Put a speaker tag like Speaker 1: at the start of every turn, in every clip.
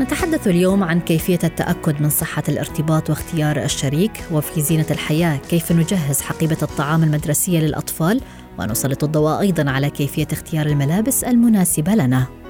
Speaker 1: نتحدث اليوم عن كيفية التأكد من صحة الارتباط واختيار الشريك وفي زينة الحياة كيف نجهز حقيبة الطعام المدرسية للأطفال ونسلط الضوء أيضا على كيفية اختيار الملابس المناسبة لنا.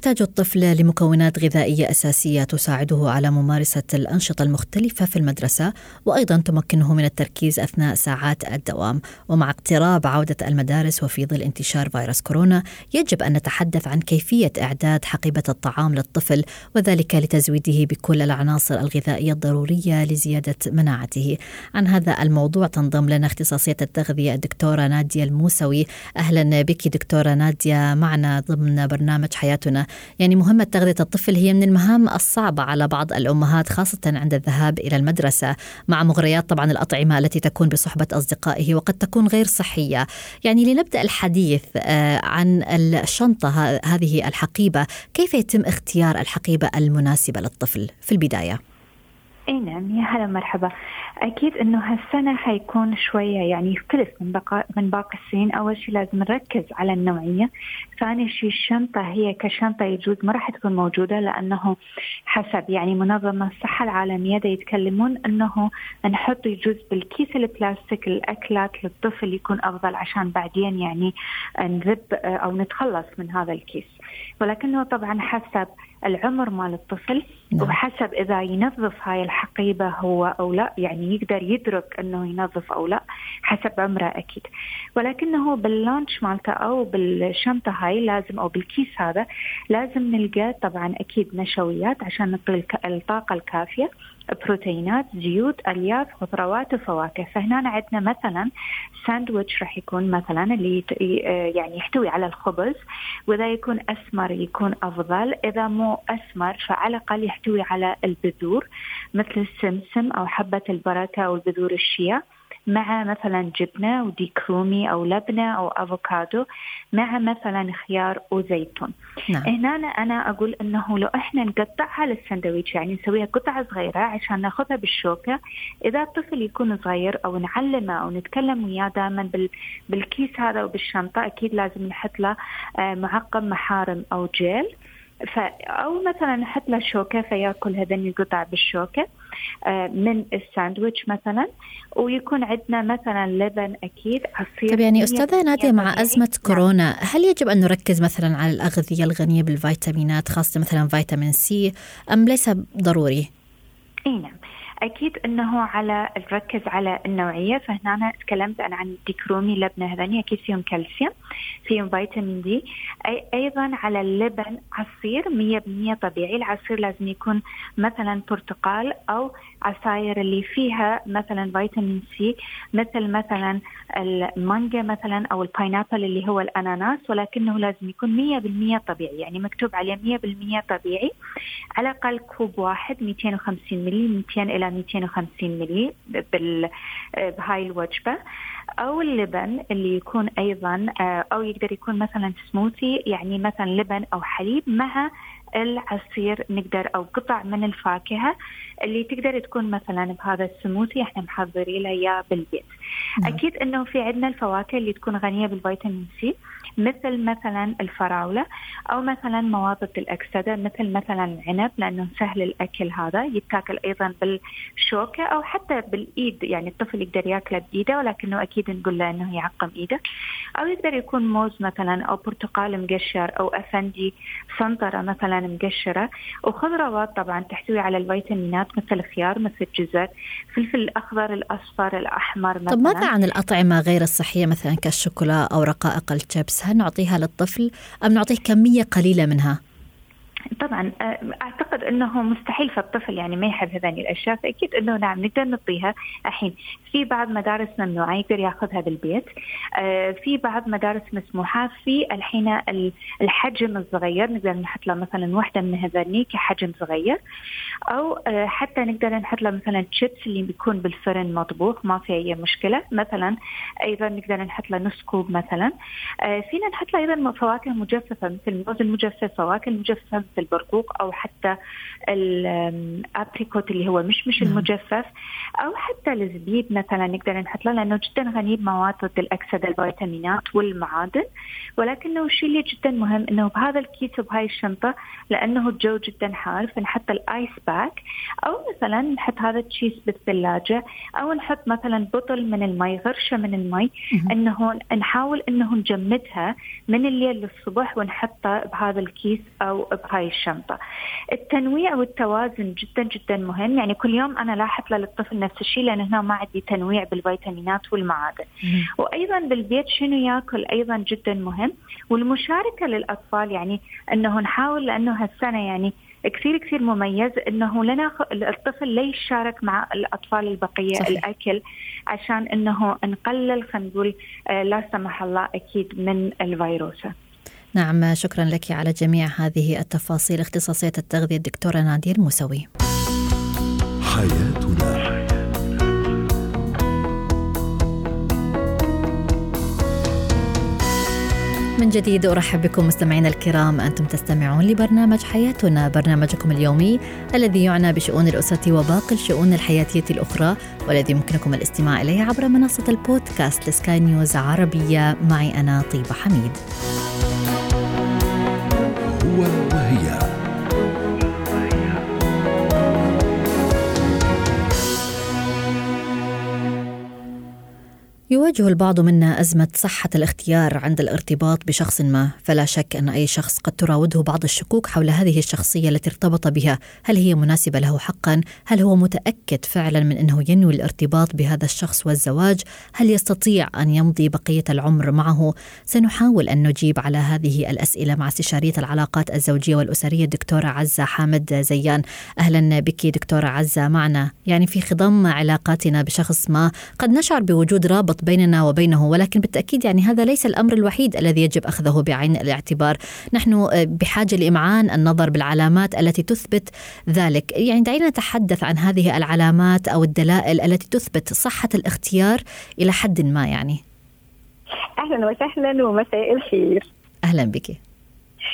Speaker 1: يحتاج الطفل لمكونات غذائية أساسية تساعده على ممارسة الأنشطة المختلفة في المدرسة وأيضا تمكنه من التركيز أثناء ساعات الدوام. ومع اقتراب عودة المدارس وفي ظل انتشار فيروس كورونا يجب أن نتحدث عن كيفية إعداد حقيبة الطعام للطفل وذلك لتزويده بكل العناصر الغذائية الضرورية لزيادة مناعته. عن هذا الموضوع تنضم لنا اختصاصية التغذية الدكتورة نادية الموسوي. أهلا بك دكتورة نادية معنا ضمن برنامج حياتنا. يعني مهمة تغذية الطفل هي من المهام الصعبة على بعض الأمهات خاصة عند الذهاب إلى المدرسة مع مغريات طبعا الأطعمة التي تكون بصحبة أصدقائه وقد تكون غير صحية. يعني لنبدأ الحديث آه، عن الشنطة هذه الحقيبة. كيف يتم اختيار الحقيبة المناسبة للطفل؟ في البداية.
Speaker 2: أي نعم يا هلا مرحبا أكيد إنه هالسنة حيكون شوية يعني يختلف من بقى من باقي السنين. أول شيء لازم نركز على النوعية. ثاني شيء الشنطة هي كشنطة يجوز ما راح تكون موجودة لأنه حسب يعني منظمة الصحة العالمية دا يتكلمون إنه نحط يجوز بالكيس البلاستيك الأكلات للطفل يكون أفضل عشان بعدين يعني نذب أو نتخلص من هذا الكيس. ولكنه طبعا حسب العمر مال الطفل
Speaker 1: نعم.
Speaker 2: وحسب إذا ينظف هاي الحقيبة هو أو لا يعني يقدر يدرك إنه ينظف أو لا حسب عمره أكيد ولكنه باللانش مالته أو بالشنطة هاي لازم أو بالكيس هذا لازم نلقى طبعا أكيد نشويات عشان نعطي الطاقة الكافية بروتينات زيوت ألياف خضروات وفواكه. فهنا عندنا مثلا ساندويتش راح يكون مثلا اللي آه يعني يحتوي على الخبز وإذا يكون أسمر يكون أفضل. إذا مو أسمر فعلى الأقل يحتوي على البذور مثل السمسم أو حبة البركة أو البذور الشيا. مع مثلا جبنة وديك رومي أو لبنة أو أفوكادو مع مثلا خيار وزيتون.
Speaker 1: نعم.
Speaker 2: هنا أنا أقول إنه لو إحنا نقطعها للسندويتش يعني نسويها قطع صغيرة عشان ناخذها بالشوكة إذا الطفل يكون صغير أو نعلمه أو نتكلم وياه دائما بال بالكيس هذا وبالشنطة أكيد لازم نحط له آه، معقم محارم أو جيل. أو مثلا نحط له شوكة فيأكل هذني القطع بالشوكة آه، من الساندويتش مثلا ويكون عندنا مثلا لبن أكيد عصير
Speaker 1: طيب يعني
Speaker 2: 100%
Speaker 1: أستاذة نادية مع. أزمة
Speaker 2: نعم.
Speaker 1: كورونا هل يجب أن نركز مثلا على الأغذية الغنية بالفيتامينات خاصة مثلا فيتامين C أم ليس ضروري؟
Speaker 2: إي نعم أكيد إنه على نركز على النوعية. فهنا أنا تكلمت أنا عن ديك رومي لبنه هذني أكيد فيهم كالسيوم فيهم فيتامين D. أي أيضا على اللبن عصير 100% طبيعي. العصير لازم يكون مثلا برتقال أو عصاير اللي فيها مثلا فيتامين C مثل مثلا المانجا مثلا أو ال pineapple اللي هو الأناناس ولكنه لازم يكون 100% طبيعي يعني مكتوب عليه 100% طبيعي. على الأقل كوب واحد 250 ملي 200 إلى 250 ملي بهاي الوجبة. أو اللبن اللي يكون أيضا أو يقدر يكون مثلا سموثي يعني مثلا لبن أو حليب مع العصير نقدر أو قطع من الفاكهة اللي تقدر تكون مثلا بهذا السموثي إحنا محضرين له اياه بالبيت.
Speaker 1: نعم.
Speaker 2: أكيد أنه في عندنا الفواكه اللي تكون غنية بالفيتامين سي مثل مثلا الفراولة أو مثلا مواضع الأكسدة مثل مثلا العنب لأنه سهل الأكل هذا. يتاكل أيضا بالشوكة أو حتى بالإيد يعني الطفل يقدر ياكله بإيده ولكنه أكيد نقول له إنه يعقم إيده. أو يقدر يكون موز مثلا أو برتقال مقشر أو أفندي سنطره مثلا مقشرة. وخضروات طبعا تحتوي على الفيتامينات مثل الخيار مثل الجزر فلفل الأخضر الأصفر الأحمر مثلا
Speaker 1: طب ماذا عن الأطعمة غير الصحية مثلا كالشوكولا أو رقائق الشيبس هل نعطيها للطفل أم نعطيه كمية قليلة منها؟
Speaker 2: طبعا آه، أعتقد إنه مستحيل فالطفل يعني ما يحب هذني الأشياء فأكيد إنه نعم نقدر نعطيها الحين. في بعض مدارس ممنوعة يقدر يأخذها بالبيت. آه، في بعض مدارس مسموحة في الحين الحجم الصغير نقدر نحط له مثلا واحدة من هذني كحجم صغير. أو آه، حتى نقدر نحط له مثلا تشيبس اللي بيكون بالفرن مطبوخ ما في أي مشكلة. مثلا أيضا نقدر نحط له نص كوب مثلا. فينا نحط له أيضا فواكه مجففة مثل الموز المجفف فواكه المجففه مثل البرقوق أو حتى ال apricot اللي هو مشمش نعم. المجفف أو حتى الزبيب مثلا نقدر نحط له لأنه جدا غني بمواد ضد الأكسدة الفيتامينات والمعادن. ولكنه الشيء اللي جدا مهم إنه بهذا الكيس وبهاي الشنطة لأنه الجو جدا حار فنحط ال ice pack. أو مثلا نحط هذا ال cheese بالثلاجة أو نحط مثلا بطل من المي غرشة من المي. إنه نحاول إنه نجمدها من الليل للصبح ونحطها بهذا الكيس أو بهاي الشنطة. التنويع والتوازن جدا جدا مهم يعني كل يوم أنا لاحظ للطفل نفس الشيء لأن هنا ما عندي تنويع بالفيتامينات والمعادن. وأيضا بالبيت شنو يأكل أيضا جدا مهم والمشاركة للأطفال يعني إنه نحاول لأنه هالسنة يعني كثير كثير مميز إنه لنا الطفل لا يشارك مع الأطفال البقية صحيح. الأكل عشان إنه نقلل خلينا نقول آه، لا سمح الله أكيد من الفيروس.
Speaker 1: نعم شكرا لك على جميع هذه التفاصيل. اختصاصية التغذية الدكتورة نادير موسوي. حياتنا. من جديد أرحب بكم مستمعينا الكرام أنتم تستمعون لبرنامج حياتنا برنامجكم اليومي الذي يعنى بشؤون الأسرة وباقي الشؤون الحياتية الأخرى والذي يمكنكم الاستماع إليه عبر منصة البودكاست لسكاي نيوز عربية معي أنا طيبة حميد. هو وهي يواجه البعض منا أزمة صحة الاختيار عند الارتباط بشخص ما فلا شك أن أي شخص قد تراوده بعض الشكوك حول هذه الشخصية التي ارتبط بها هل هي مناسبة له حقا؟ هل هو متأكد فعلا من أنه ينوي الارتباط بهذا الشخص والزواج؟ هل يستطيع أن يمضي بقية العمر معه؟ سنحاول أن نجيب على هذه الأسئلة مع استشارية العلاقات الزوجية والأسرية الدكتورة عزة حامد زيان أهلا بك دكتورة عزة معنا يعني في خضم علاقاتنا بشخص ما قد نشعر بوجود رابط بيننا وبينه ولكن بالتأكيد يعني هذا ليس الأمر الوحيد الذي يجب أخذه بعين الاعتبار. نحن آه، بحاجة لإمعان النظر بالعلامات التي تثبت ذلك. يعني دعينا نتحدث عن هذه العلامات أو الدلائل التي تثبت صحة الاختيار إلى حد ما يعني.
Speaker 3: أهلا وسهلا ومساء الخير.
Speaker 1: أهلا بك.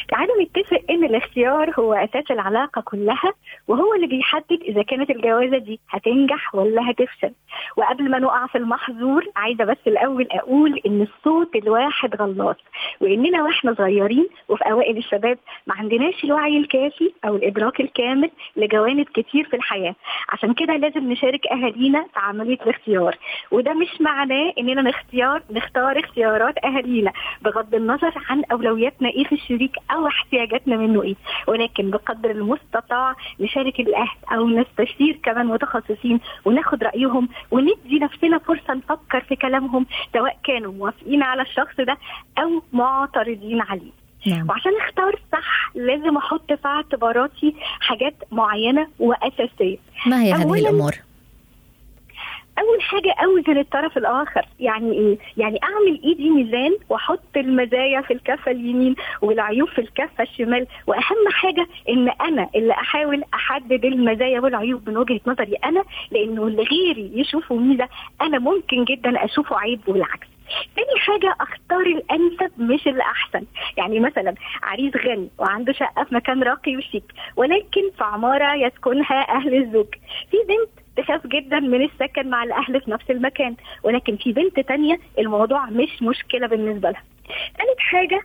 Speaker 3: تعالوا نتفق إن الاختيار هو أساس العلاقة كلها وهو اللي بيحدد إذا كانت الجوازة دي هتنجح ولا هتفشل. وقبل ما نقع في المحظور عايزة بس الأول أقول إن الصوت الواحد غلاط وإننا وإحنا صغيرين وفي أوائل الشباب ما عندناش الوعي الكافي أو الإدراك الكامل لجوانب كتير في الحياة. عشان كده لازم نشارك أهالينا في عملية الاختيار. وده مش معناه إننا نختار نختار اختيارات أهالينا بغض النظر عن أولوياتنا إيه في الشريك أو احتياجاتنا منه إيه. ولكن بقدر المستطاع نشارك الأهل أو نستشير كمان متخصصين وناخد رأيهم وندي نفسنا فرصة نفكر في كلامهم سواء كانوا موافقين على الشخص ده أو معترضين عليه. نعم. وعشان أختار صح لازم أحط في اعتباراتي حاجات معينة وأساسية.
Speaker 1: ما هي هذه الأمور؟
Speaker 3: أول حاجة اوزن الطرف الآخر. يعني إيه؟ يعني أعمل ايدي ميزان وأحط المزايا في الكفة اليمين والعيوب في الكفة الشمال؟ وأهم حاجة إن أنا اللي أحاول أحدد المزايا والعيوب من وجهة نظري أنا لأنه اللي غيري يشوفه ميزة أنا ممكن جدا أشوفه عيب والعكس. تاني حاجة أختار الأنسب مش الأحسن. يعني مثلا عريس غني وعنده شقة في مكان راقي وشيك ولكن في عمارة يسكنها أهل الزوج. في بنت تخاف جدا من السكن مع الأهل في نفس المكان. ولكن في بنت تانية الموضوع مش مشكلة بالنسبة لها. ثالث حاجة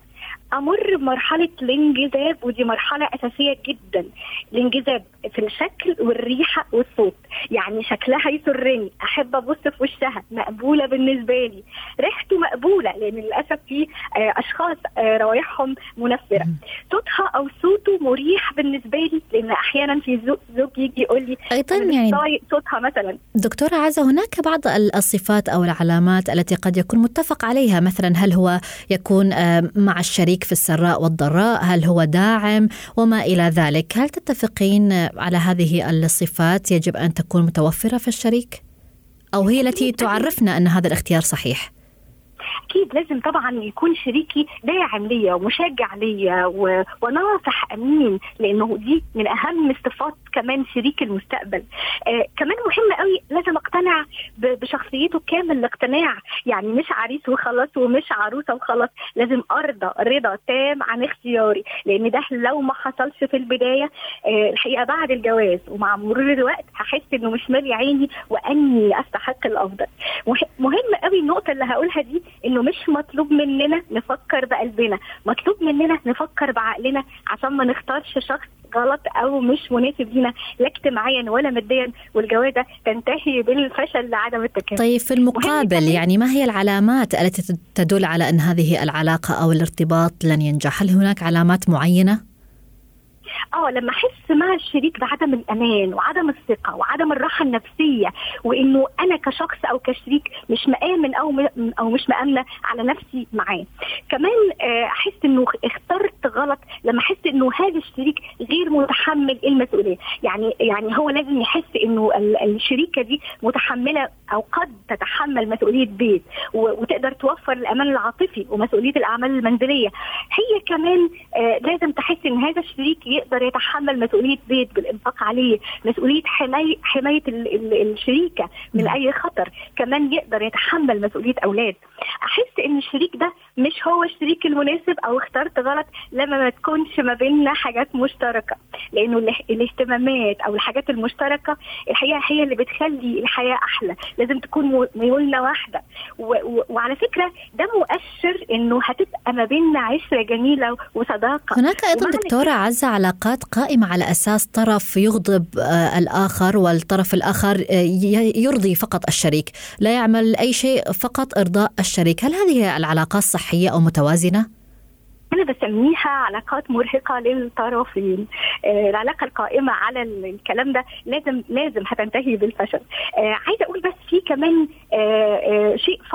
Speaker 3: أمر بمرحله الانجذاب ودي مرحلة أساسية جدا. الانجذاب في الشكل والريحة والصوت. يعني شكلها يسرني. أحب أبص في وشها. مقبولة بالنسبة لي. ريحته مقبولة لأن للأسف في آه، أشخاص آه، روايحهم منفرة. صوتها أو صوته مريح بالنسبة لي لأن أحيانا في زوج يجي يقول لي
Speaker 1: أيضا يعني
Speaker 3: صوتها مثلا.
Speaker 1: دكتورة عزة هناك بعض الصفات أو العلامات التي قد يكون متفق عليها. مثلا هل هو يكون آه، مع الشريك الشريك في السراء والضراء هل هو داعم وما إلى ذلك هل تتفقين على هذه الصفات يجب أن تكون متوفرة في الشريك؟ أو هي التي تعرفنا أن هذا الاختيار صحيح؟
Speaker 3: أكيد لازم طبعا يكون شريكي داعم ليا ومشجع ليا و... وناصح أمين لأنه دي من أهم صفات كمان شريك المستقبل. آه كمان مهم قوي لازم أقتنع ب... بشخصيته كامل الاقتناع. يعني مش عريس وخلاص ومش عروسة وخلاص لازم أرضى رضا تام عن اختياري لأن ده لو ما حصلش في البداية آه الحقيقة بعد الجواز. ومع مرور الوقت هحس إنه مش مالي عيني وأني أستحق الأفضل. مهم قوي النقطة اللي هقولها دي انه مش مطلوب مننا نفكر بقلبنا مطلوب مننا نفكر بعقلنا عشان ما نختارش شخص غلط أو مش مناسب لينا لا اجتماعيا ولا ماديا والجوازة تنتهي بالفشل لعدم التكامل.
Speaker 1: طيب في المقابل يعني ما هي العلامات التي تدل على أن هذه العلاقة أو الارتباط لن ينجح؟ هل هناك علامات معينة؟
Speaker 3: آه لما أحس مع الشريك بعدم الأمان وعدم الثقة وعدم الراحة النفسية وإنه أنا كشخص أو كشريك مش مآمن أو. أو مش مآمنة على نفسي معاه كمان أحس إنه اخترت غلط لما أحس إنه هذا الشريك غير متحمل المسؤولية يعني يعني هو لازم يحس إنه الشريكة دي متحملة أو قد تتحمل مسؤولية بيت وتقدر توفر الأمان العاطفي ومسؤولية الأعمال المنزلية هي كمان لازم تحس إن هذا الشريك يقدر يتحمل مسؤولية بيت بالإنفاق عليه مسؤولية حمايه حماية ال ال الشريكة من أي خطر كمان يقدر يتحمل مسؤولية أولاد أحس إن الشريك ده مش هو الشريك المناسب أو اخترت غلط لما ما تكونش ما بيننا حاجات مشتركة. لأنه الاهتمامات أو الحاجات المشتركة الحقيقة هي اللي بتخلي الحياة أحلى. لازم تكون ميولنا واحدة. وعلى فكرة ده مؤشر إنه هتبقى ما بيننا عشرة جميلة وصداقة.
Speaker 1: هناك أيضا دكتورة عزة علاقات قائمة على أساس طرف يغضب الآخر والطرف الآخر يرضي فقط الشريك. لا يعمل أي شيء فقط إرضاء الشريك. هل هذه العلاقات صحيه أو متوازنة؟
Speaker 3: أنا بسميها علاقات مرهقة للطرفين. آه العلاقة القائمة على الكلام ده لازم لازم هتنتهي بالفشل. آه عايزة أقول بس في كمان آه آه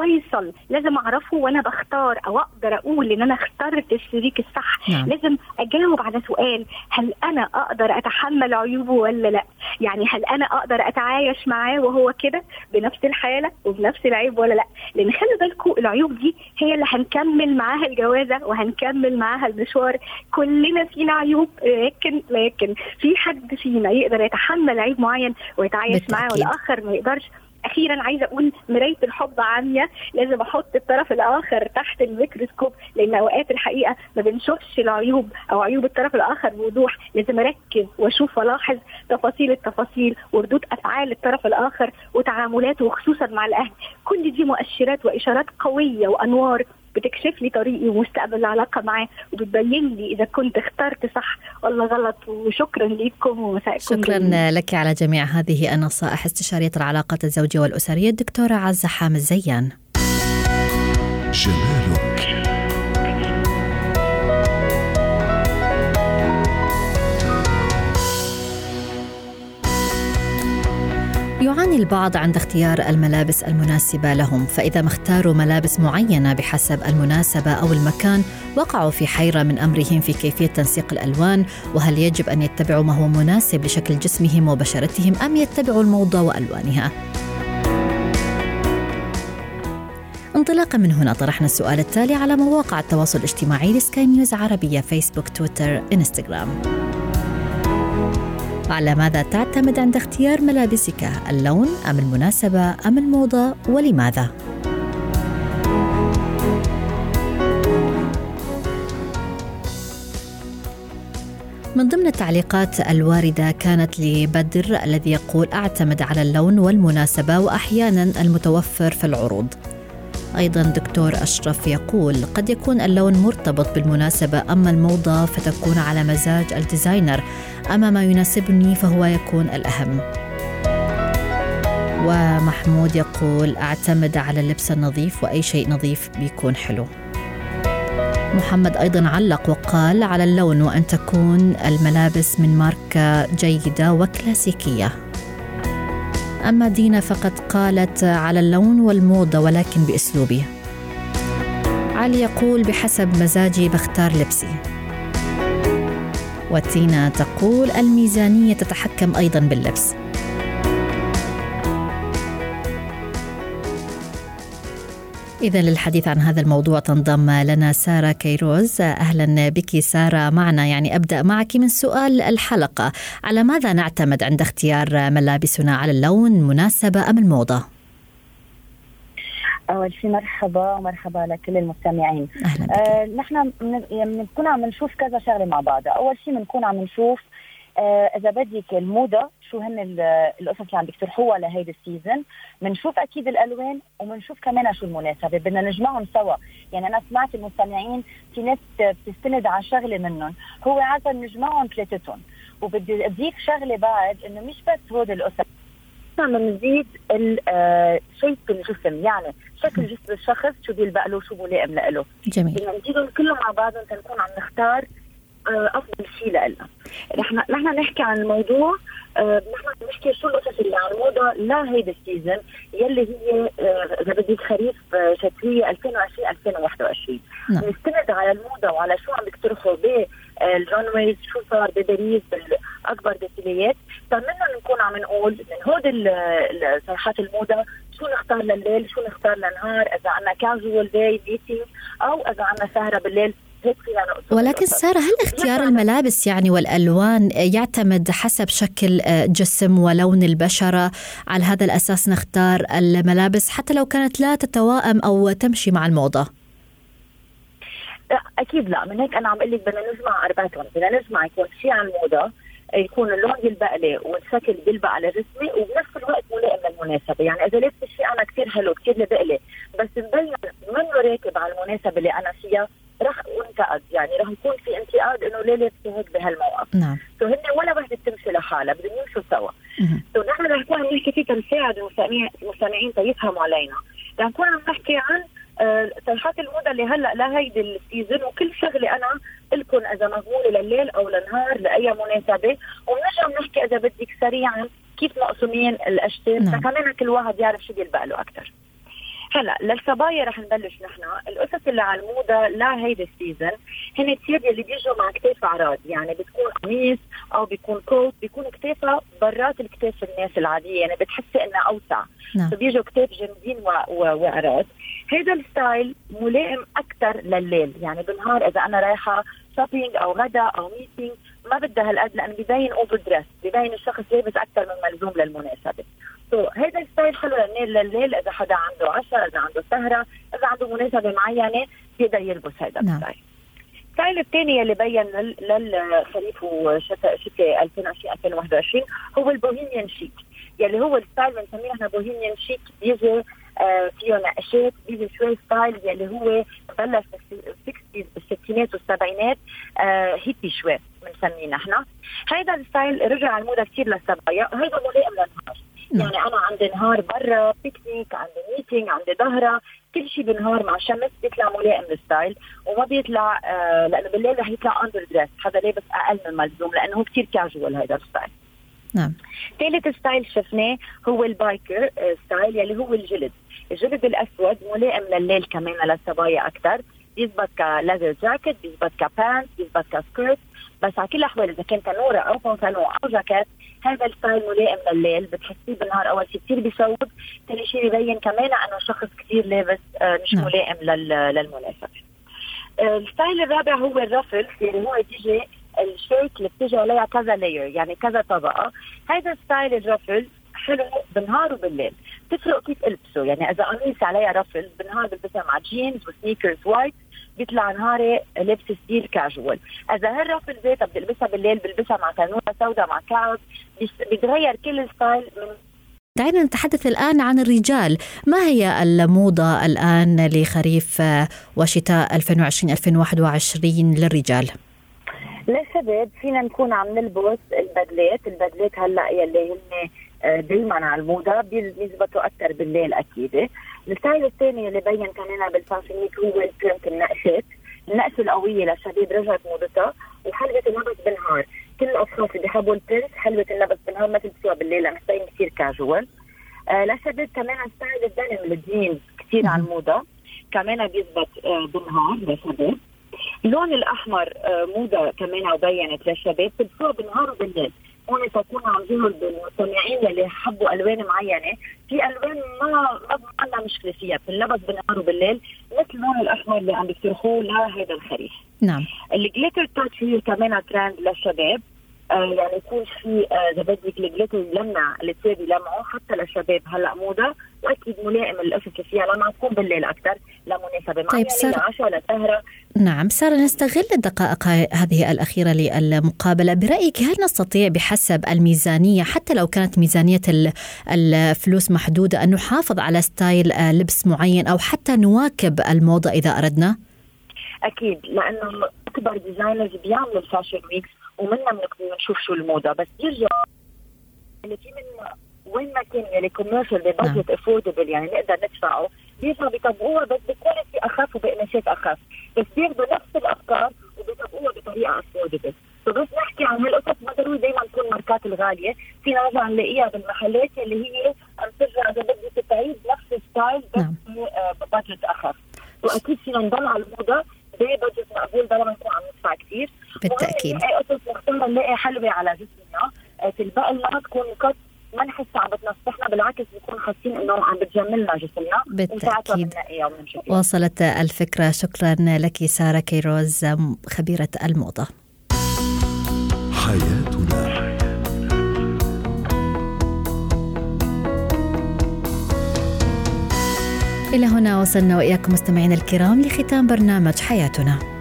Speaker 3: فيصل. لازم أعرفه وأنا بختار أو أقدر أقول إن أنا اخترت الشريك الصح. نعم. لازم أجاوب على سؤال. هل أنا أقدر أتحمل عيوبه ولا لأ؟ يعني هل أنا أقدر أتعايش معاه وهو كده بنفس الحالة وبنفس العيب ولا لأ؟ لأن خلي بالكم العيوب دي هي اللي هنكمل معاها الجوازة وهنكمل معاها المشوار. كلنا فينا عيوب لكن لكن في حد فينا يقدر يتحمل عيب معين ويتعايش. معاه والآخر ما يقدرش؟ أخيرا عايزة أقول مراية الحب عامية لازم أحط الطرف الآخر تحت الميكروسكوب لأن أوقات الحقيقة ما بنشوفش العيوب أو عيوب الطرف الآخر بوضوح لازم أركز وأشوف وألاحظ تفاصيل التفاصيل وردود أفعال الطرف الآخر وتعاملاته وخصوصا مع الأهل. كل دي مؤشرات وإشارات قوية وأنوار. بتكشف لي طريقي ومستقبل العلاقة معاه وبتبين لي إذا كنت اخترت صح ولا غلط. وشكرا لكم ومساءكم
Speaker 1: شكرا. لك على جميع هذه النصائح. استشارية العلاقات الزوجية والأسرية الدكتورة عزة حامد زيان. جمالك يعاني البعض عند اختيار الملابس المناسبة لهم فإذا ما اختاروا ملابس معينة بحسب المناسبة أو المكان وقعوا في حيرة من أمرهم في كيفية تنسيق الألوان وهل يجب أن يتبعوا ما هو مناسب لشكل جسمهم وبشرتهم أم يتبعوا الموضة وألوانها؟ انطلاقا من هنا طرحنا السؤال التالي على مواقع التواصل الاجتماعي لسكاي نيوز عربية فيسبوك تويتر إنستغرام. على ماذا تعتمد عند اختيار ملابسك؟ اللون أم المناسبة؟ أم الموضة؟ ولماذا؟ من ضمن التعليقات الواردة كانت لبدر الذي يقول أعتمد على اللون والمناسبة وأحيانا المتوفر في العروض. أيضا دكتور أشرف يقول قد يكون اللون مرتبط بالمناسبة أما الموضة فتكون على مزاج الديزاينر أما ما يناسبني فهو يكون الأهم. ومحمود يقول أعتمد على اللبس النظيف وأي شيء نظيف بيكون حلو. محمد أيضا علق وقال على اللون وأن تكون الملابس من ماركة جيدة وكلاسيكية. أما دينا فقد قالت على اللون والموضة ولكن بأسلوبي علي يقول بحسب مزاجي بختار لبسي. وتينا تقول الميزانية تتحكم أيضا باللبس. إذا للحديث عن هذا الموضوع تنضم لنا سارة كيروز. أهلا بك سارة معنا. يعني أبدأ معك من سؤال الحلقة. على ماذا نعتمد عند اختيار ملابسنا؟ على اللون مناسبة أم الموضة؟
Speaker 4: أول شيء مرحبا ومرحبا لكل المستمعين.
Speaker 1: أهلا بك.
Speaker 4: آه نحن من- يعني بنكون عم نشوف كذا شغلة مع بعض. أول شيء بنكون عم نشوف إذا بدك الموضة شو هن ال- القصص اللي عم بيقترحوها لهيدي ال season بنشوف أكيد الألوان وبنشوف كمان شو المناسبة. بدنا نجمعهم سوا. يعني أنا سمعت المستمعين في ناس بتستند على شغلة منهم. هو عايزه نجمعهم ثلاثتهم وبدي أضيف شغلة بعد إنه مش بس هود القصص. إحنا بنزيد shape الجسم يعني شكل جسم الشخص شو بيلبق له شو ملائم له
Speaker 1: جميل.
Speaker 4: بدنا نزيدهم كلهم مع بعضهم تنكون عم نختار آه، أفضل شيء لنا نحن نحن نحكي عن الموضوع آه، نحن نحكي شو القصص اللي على الموضه لا هيدا ال season يلي هي آه، إذا بدك خريف آه، شتوية 2020 2021
Speaker 1: نعم.
Speaker 4: نستند على الموضة وعلى شو عم بيقترحوا ويز شو صار بباريس بالأكبر ديفيليات فمنا نكون عم نقول من هود صيحات الموضة شو نختار لليل شو نختار للنهار إذا عندنا casual day meeting أو إذا عندنا سهرة بالليل.
Speaker 1: ولكن. سارة هل اختيار الملابس يعني والألوان يعتمد حسب شكل جسم ولون البشرة؟ على هذا الأساس نختار الملابس حتى لو كانت لا تتوائم أو تمشي مع الموضة.
Speaker 4: لا أكيد لا. من هيك أنا عم أقول لك بدنا نجمع أربعتهم. بدنا نجمع يكون شيء عن الموضة يكون اللون يلبق لي والشكل بيلبق على جسمي وبنفس الوقت ملائم للمناسبة. يعني إذا لبست شيء أنا كثير حلو كثير لبق لي بس مبين منه راكب على المناسبة اللي أنا فيها رح انتقد يعني رح يكون في انتقاد إنه ليه لابسه هيك بهالموقف
Speaker 1: نعم.
Speaker 4: so هن ولا وحده بتمشي لحالها بدهم يمشوا سوا. so نحن رح نكون عم نحكي فيه تنساعد المستمعين تيفهموا علينا. رح نكون عم نحكي عن آه، صيحات الموضه اللي هلأ لهيدي ال season وكل شغلة أنا لكم إذا مضمونة لليل أو للنهار لأي مناسبة. وبنرجع بنحكي إذا بدك سريعا كيف مقسومين الاشكال
Speaker 1: نعم.
Speaker 4: فكمان كل واحد يعرف شو بيلبق له أكثر هلا للصبايا رح نبلش نحن. القصص اللي على الموضه لا هيدي ال season هن الثياب اللي بيجوا مع كتاف عراض يعني بتكون قميص أو بيكون coat. بيكون كتافها برات الكتاف الناس العادية. يعني بتحسي إنها أوسع.
Speaker 1: نعم.
Speaker 4: فبيجوا كتاف جامدين و- و- وعراض هذا ال style ملائم أكثر لليل. يعني بالنهار إذا أنا رايحة shopping أو غدا أو meeting ما بدها هالقد لأنه ببين overdressed ببين الشخص لابس أكثر من ملزوم للمناسبة. ال style حلو لليل إذا حدا عنده عشاء إذا عنده سهرة إذا عنده مناسبة معينة بيقدر يلبس هذا
Speaker 1: نعم.
Speaker 4: ال style ال style الثاني اللي بين لل- للخريف وشتاء شتاء 2020 2021 هو ال bohemian chic يلي هو ال style بنسميه إحنا bohemian chic بيجي آه فيه نقشات بيجي شوي style يلي هو بلش بالستينات والسبعينات آه hippie شوي بنسميه نحن هيدا ال style رجع على الموضة كثير للصبايا وهيدا ملائم للنهار. يعني أنا عندي نهار برا بيكنيك عندي meeting عندي ظهرة كل شيء بالنهار مع شمس بيطلع ملائم لل style وما بيطلع آه لأنه بالليل رح يطلع underdressed حدا لابس أقل من الملزوم لأنه هو كثير كاجوال هيدا ال style.
Speaker 1: نعم.
Speaker 4: ثالث style شفناه هو ال biker آه، style يلي هو الجلد. الجلد الأسود ملائم لليل كمان للصبايا أكثر بيزبط ك leather jacket بيزبط ك pant بيزبط ك skirt. بس على كل الأحوال إذا كان تنوره أو بنطلون أو جاكيت هذا ال style ملائم لليل بتحسيه بالنهار. أول شيء كثير بيشوب ثاني شيء ببين كمان إنه شخص كثير لابس آه، مش
Speaker 1: نعم.
Speaker 4: ملائم لل- للمناسبة. آه، ال style الرابع هو ال ruffle اللي هو بيجي الشيك اللي بتيجي عليها كذا layer يعني كذا طبقة. هذا style ال ruffle حلو بالنهار وبالليل. تفرق كيف ألبسه؟ يعني إذا قميص عليها ruffle بالنهار بلبسها مع jeans و sneakers white بيطلع نهاري لبس style casual. إذا هال ruffle ذاتها بدي ألبسها بالليل بلبسها مع تنورة سوداء مع كعب. بيتغير كل ال style من
Speaker 1: دعينا نتحدث الآن عن الرجال. ما هي الموضة الآن لخريف آه، وشتاء 2020-2021 للرجال؟
Speaker 4: للشباب فينا نكون عم نلبس البدلات. البدلات هلأ يلي هن دائما على الموضة بيز- بيزبطوا أكثر بالليل أكيد. ال style الثاني اللي بين كمان بال fashion week هو ال print النقشات. النقشة القوية للشباب رجعت موضتها وحلوه اللبس بالنهار. كل الاشخاص اللي بيحبوا ال print حلوة اللبس بالنهار ما تلبسوها بالليل لأنه بتبين كثير كاجوال. آه للشباب كمان style ال denim ال jeans كثير على الموضة. كمان بيزبط آه، بالنهار للشباب اللون الأحمر آه، موضة كمان وبينت للشباب تلبسوها بالنهار وبالليل. هون تكون عم بالمستمعين اللي حبوا ألوان معينة. في ألوان ما ما عندنا مشكلة فيها بتنلبس بالنهار وبالليل مثل اللون الأحمر اللي عم بيقترحوه لهذا الخريف.
Speaker 1: نعم.
Speaker 4: الجليتر تاتش هي كمان ترند للشباب. يعني يكون في آه، اذا بدك الجليتر يلمع الثياب يلمعوا حتى للشباب. هلأ موضه وأكيد ملائم القصص اللي فيها لما تكون بالليل أكثر لمناسبه معينه
Speaker 1: طيب، سارة.
Speaker 4: لعشاء لسهره
Speaker 1: نعم سارة نستغل الدقائق هذه الأخيرة للمقابلة. برأيك هل نستطيع بحسب الميزانية حتى لو كانت ميزانية ال- الفلوس محدودة أن نحافظ على style آه، لبس معين أو حتى نواكب الموضة إذا أردنا؟
Speaker 4: أكيد. لأنه أكبر designers بيعملوا ال fashion weeks ومنا بنشوف شو الموضة بس بيرجع اللي في من وين ما كان يلي commercial ب budget affordable يعني نقدر ندفعه بيرجعوا بيطبقوها بس ب quality أخف وبقماشات أخف بس بياخذوا نفس الأفكار وبيطبقوها بطريقة affordable فبس نحكي عن هالقصص ما ضروري دائما تكون ماركات الغالية فينا نرجع نلاقيها بالمحلات اللي هي عم ترجع إذا بدك تعيد نفس ال style بس
Speaker 1: نعم.
Speaker 4: ب budget أخف. وأكيد فينا نضل على الموضة ب budget مقبول بلا ما نكون عم كثير
Speaker 1: بالتأكيد.
Speaker 4: وهي نلاقي قصص مختاره نلاقي حلوة على جسمنا. آه، تلبق لنا تكون قط ما نحس عم بتنصحنا بالعكس بنكون حاسين انه عم بتجملنا جسمنا. وبنشوفها
Speaker 1: وصلت الفكرة. شكرا لك سارة كيروز خبيرة الموضة.
Speaker 5: حياتنا.
Speaker 1: إلى هنا وصلنا وإياكم مستمعينا الكرام لختام برنامج
Speaker 5: حياتنا.